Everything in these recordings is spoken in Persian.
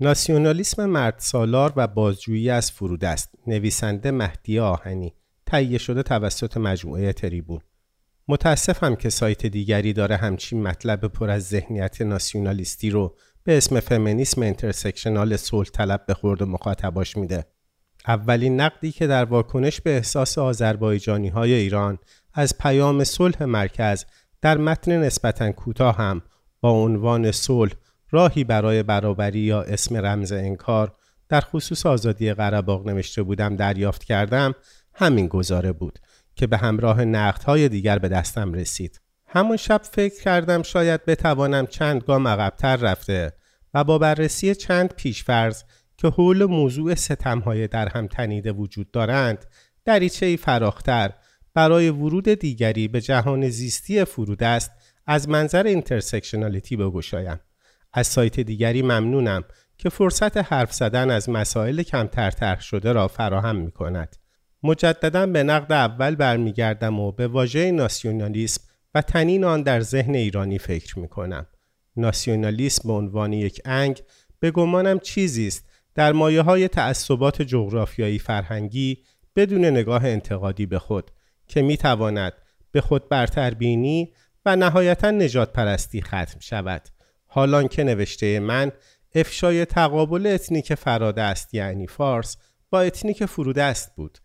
ناسیونالیسم مرد سالار و بازجویی از فرودست نویسنده مهدیه آهنی. تهیه شده توسط مجموعه تریبون. متاسفم که سایت دیگری داره همچین مطلب پر از ذهنیت ناسیونالیستی رو به اسم فمینیسم intersectional صلح طلب به خورد مخاطباش میده. اولین نقدی که در واکنش به احساس آذربایجانی های ایران از پیام صلح مرکز در متن نسبتا کوتاه هم با عنوان صلح راهی برای برابری یا اسم رمز انکار در خصوص آزادی قرباق نوشته بودم دریافت کردم همین گزاره بود که به همراه نقدهای دیگر به دستم رسید. همون شب فکر کردم شاید بتوانم چند گام عقبتر رفته و با بررسی چند پیشفرض که حول موضوع ستمهای در هم تنیده وجود دارند دریچه ای فراختر برای ورود دیگری به جهان زیستی فرود است از منظر intersectionality بگشایم. از سایت دیگری ممنونم که فرصت حرف زدن از مسائل کمتر طرح شده را فراهم می کند. مجددا به نقد اول برمیگردم و به واژه ناسیونالیسم و طنین آن در ذهن ایرانی فکر می کنم. ناسیونالیسم به عنوان یک انگ به گمانم چیزی است در مایه های تعصبات جغرافیایی فرهنگی بدون نگاه انتقادی به خود که می تواند به خود برتربینی و نهایتا نژادپرستی ختم شود حال آن که نوشته من افشای تقابل اتنیک فرادست یعنی فارس با اتنیک فرودست بود.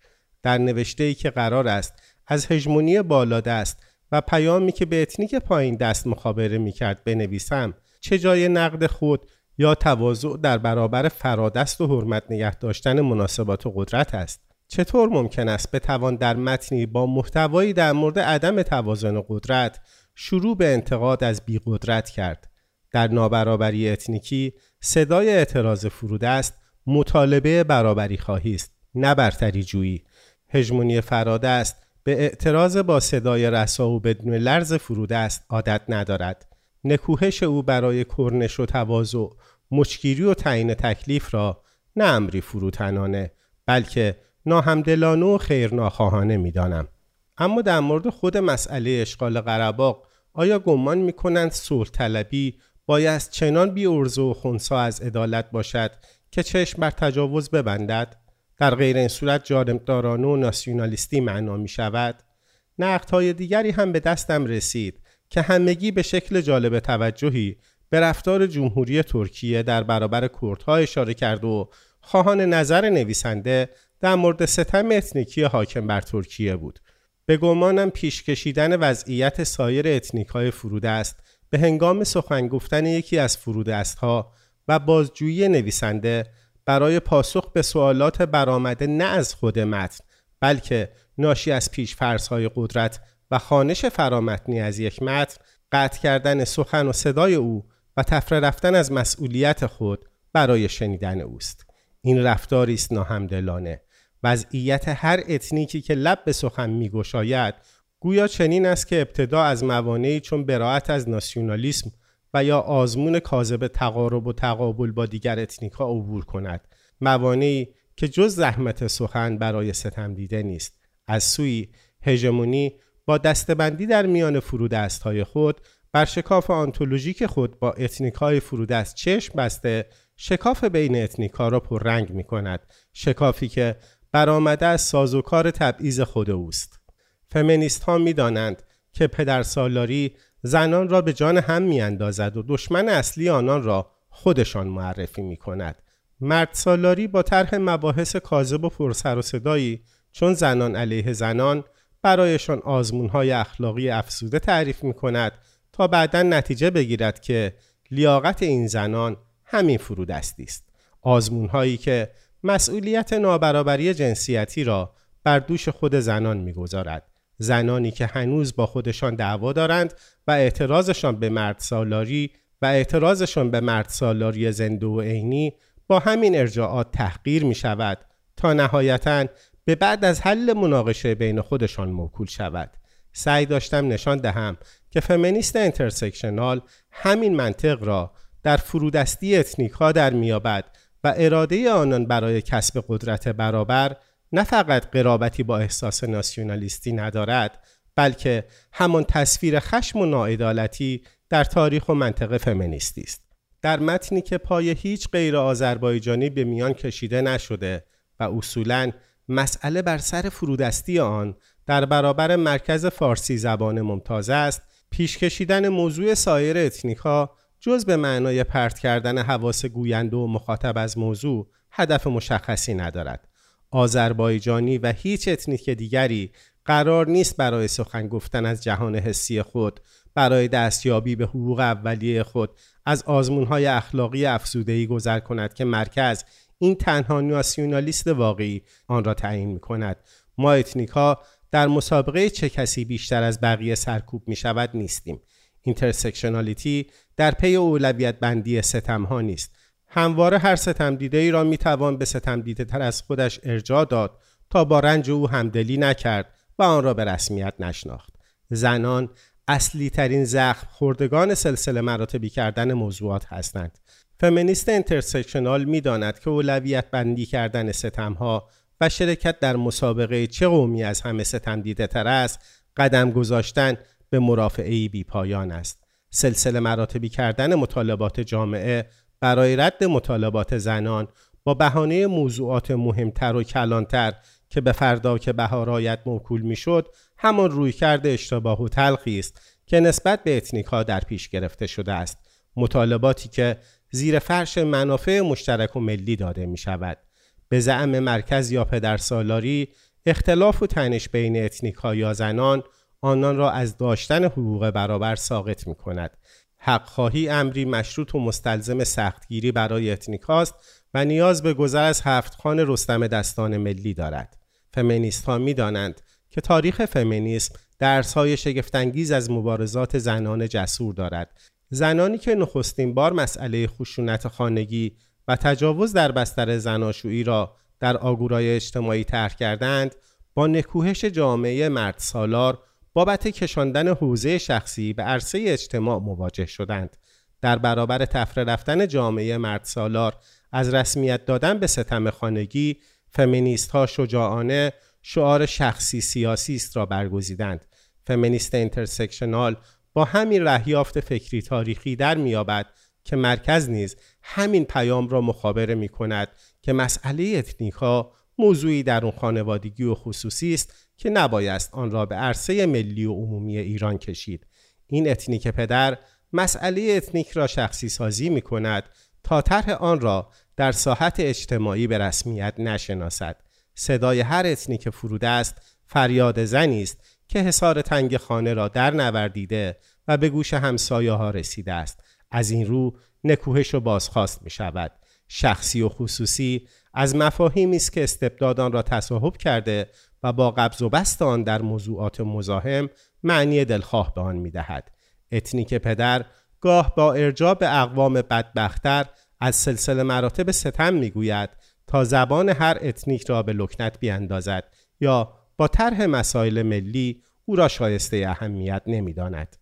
در نوشته ای که قرار است از هژمونی بالادست و پیامی که به اتنیک پایین دست مخابره می کرد بنویسم چه جای نقد خود یا تواضع در برابر فرادست و حرمت نگه داشتن مناسبات قدرت است؟ چطور ممکن است بتوان در متنی با محتوایی در مورد عدم توازن و قدرت شروع به انتقاد از بیقدرت کرد؟ در نابرابری اتنیکی صدای اعتراض فرود است مطالبه برابری خواهی است نه برتری جویی. هژمونی فراده است به اعتراض با صدای رسا و بدون لرز فرود است عادت ندارد. نکوهش او برای کرنش و تواضع مچگیری و تعیین تکلیف را نه امری فروتنانه بلکه ناهمدلانه و خیرناخواهانه می‌دانم. اما در مورد خود مسئله اشغال قرباق آیا گمان می کنند طلبی باید چنان بی و خونسا از عدالت باشد که چشم بر تجاوز ببندد. در غیر این صورت جانبدارانه و ناسیونالیستی معنا می شود های دیگری هم به دستم رسید که همگی به شکل جالب توجهی به رفتار جمهوری ترکیه در برابر کردها اشاره کرد و خواهان نظر نویسنده در مورد ستم اتنیکی حاکم بر ترکیه بود. به گمانم پیش کشیدن وضعیت سایر اتنیک های فرودست به هنگام سخن گفتن یکی از فرودست ها و بازجویی نویسنده برای پاسخ به سوالات برآمده نه از خود متن بلکه ناشی از پیش های قدرت و خوانش فرامتنی از یک متن قطع کردن سخن و صدای او و طفره رفتن از مسئولیت خود برای شنیدن اوست. این رفتاری است ناهمدلانه. وضعیت هر اتنیکی که لب به سخن میگشاید گویا چنین است که ابتدا از موانعی چون برائت از ناسیونالیسم و یا آزمون کاذب تقارب و تقابل با دیگر اتنیکا عبور کند. موانعی که جز زحمت سخن برای ستم دیده نیست. از سویی هژمونی با دسته‌بندی در میان فرودست های خود بر شکاف آنتولوژیک خود با اتنیک های فرودست چشم بسته شکاف بین اتنیکا را پررنگ می کند شکافی که برآمده از سازوکار تبعیض خود اوست. فمینیست ها می دانند که پدر سالاری زنان را به جان هم می اندازد و دشمن اصلی آنان را خودشان معرفی می کند. مرد سالاری با طرح مباحث کاذب و پرسر و صدایی چون زنان علیه زنان برایشان آزمون های اخلاقی افزوده تعریف می کند تا بعدا نتیجه بگیرد که لیاقت این زنان همین فرودستی است. آزمون هایی که مسئولیت نابرابری جنسیتی را بر دوش خود زنان می‌گذارد زنانی که هنوز با خودشان دعوا دارند و اعتراضشان به مرد سالاری و اعتراضشان به مرد سالاری زنده و عینی با همین ارجاعات تحقیر می شود تا نهایتا به بعد از حل مناقشه بین خودشان موکول شود. سعی داشتم نشان دهم که فمینیست intersectional همین منطق را در فرودستی اتنیک ها در میابد و اراده آنان برای کسب قدرت برابر نه فقط قرابتی با احساس ناسیونالیستی ندارد بلکه همان تصویر خشم و ناعدالتی در تاریخ و منطق فمینیستی است. در متنی که پای هیچ غیر آذربایجانی به میان کشیده نشده و اصولا مسئله بر سر فرودستی آن در برابر مرکز فارسی زبان ممتاز است پیش کشیدن موضوع سایر اتنیک ها جز به معنای پرت کردن حواس گوینده و مخاطب از موضوع هدف مشخصی ندارد. آذربایجانی و هیچ اتنیک دیگری قرار نیست برای سخن گفتن از جهان حسی خود برای دستیابی به حقوق اولیه خود از آزمونهای اخلاقی افزوده‌ای گذر کند که مرکز این تنها ناسیونالیست واقعی آن را تعیین می کند ما اتنیک ها در مسابقه چه کسی بیشتر از بقیه سرکوب می شود نیستیم. intersectionality در پی اولویت بندی ستم ها نیست. همواره هر ستم دیده ای را می توان به ستم دیده تر از خودش ارجاع داد تا با رنج او همدلی نکرد و آن را به رسمیت نشناخت. زنان اصلی ترین زخم خوردگان سلسله مراتبی کردن موضوعات هستند. فمینیست intersectional می داند که اولویت بندی کردن ستم ها و شرکت در مسابقه چه قومی از همه ستم دیده تر است قدم گذاشتن به مرافعه بی پایان است. سلسله مراتبی کردن مطالبات جامعه برای رد مطالبات زنان با بهانه موضوعات مهمتر و کلانتر که به فردا که بهار آید موکول می‌شد همان رویکرد اشتباه و تلخی است که نسبت به اتنیک در پیش گرفته شده است. مطالباتی که زیر فرش منافع مشترک و ملی داده می شود به زعم مرکز یا پدر سالاری اختلاف و تنش بین اتنیک یا زنان آنان را از داشتن حقوق برابر ساقط می کند حق خواهی امری مشروط و مستلزم سختگیری برای اتنیک هاست و نیاز به گذر از هفت خان رستم دستان ملی دارد. فمینیست ها می دانند که تاریخ فمینیسم درس های شگفت‌انگیز از مبارزات زنان جسور دارد. زنانی که نخستین بار مسئله خشونت خانگی و تجاوز در بستر زناشویی را در آگورای اجتماعی طرح کردند با نکوهش جامعه مرد سالار بابت کشاندن حوزه شخصی به عرصه اجتماع مواجه شدند. در برابر طفره رفتن جامعه مرد سالار از رسمیت دادن به ستم خانگی فمینیست ها شجاعانه شعار شخصی سیاسی است را برگزیدند. فمینیست intersectional با همین رهیافت فکری تاریخی در میابد که مرکز نیز همین پیام را مخابره می کند که مسئله اتنیک‌ها موضوعی درون خانوادگی و خصوصی است که نبایست آن را به عرصه ملی و عمومی ایران کشید. این اتنیک پدر مسئله اتنیک را شخصی سازی می کند تا طرح آن را در ساحت اجتماعی به رسمیت نشناسد. صدای هر اتنیک فرودست فریاد زنی است که حصار تنگ خانه را در نوردیده و به گوش همسایه ها رسیده است. از این رو نکوهش و بازخواست می شود. شخصی و خصوصی از مفاهیمی است که استبداد آن را تصاحب کرده و با قبض و بسط آن در موضوعات مزاحم معنی دلخواه به آن می‌دهد. اتنیک پدر گاه با ارجاع به اقوام بدبختتر از سلسله مراتب ستم می‌گوید تا زبان هر اتنیک را به لکنت بیاندازد یا با طرح مسائل ملی او را شایسته اهمیت نمی‌داند.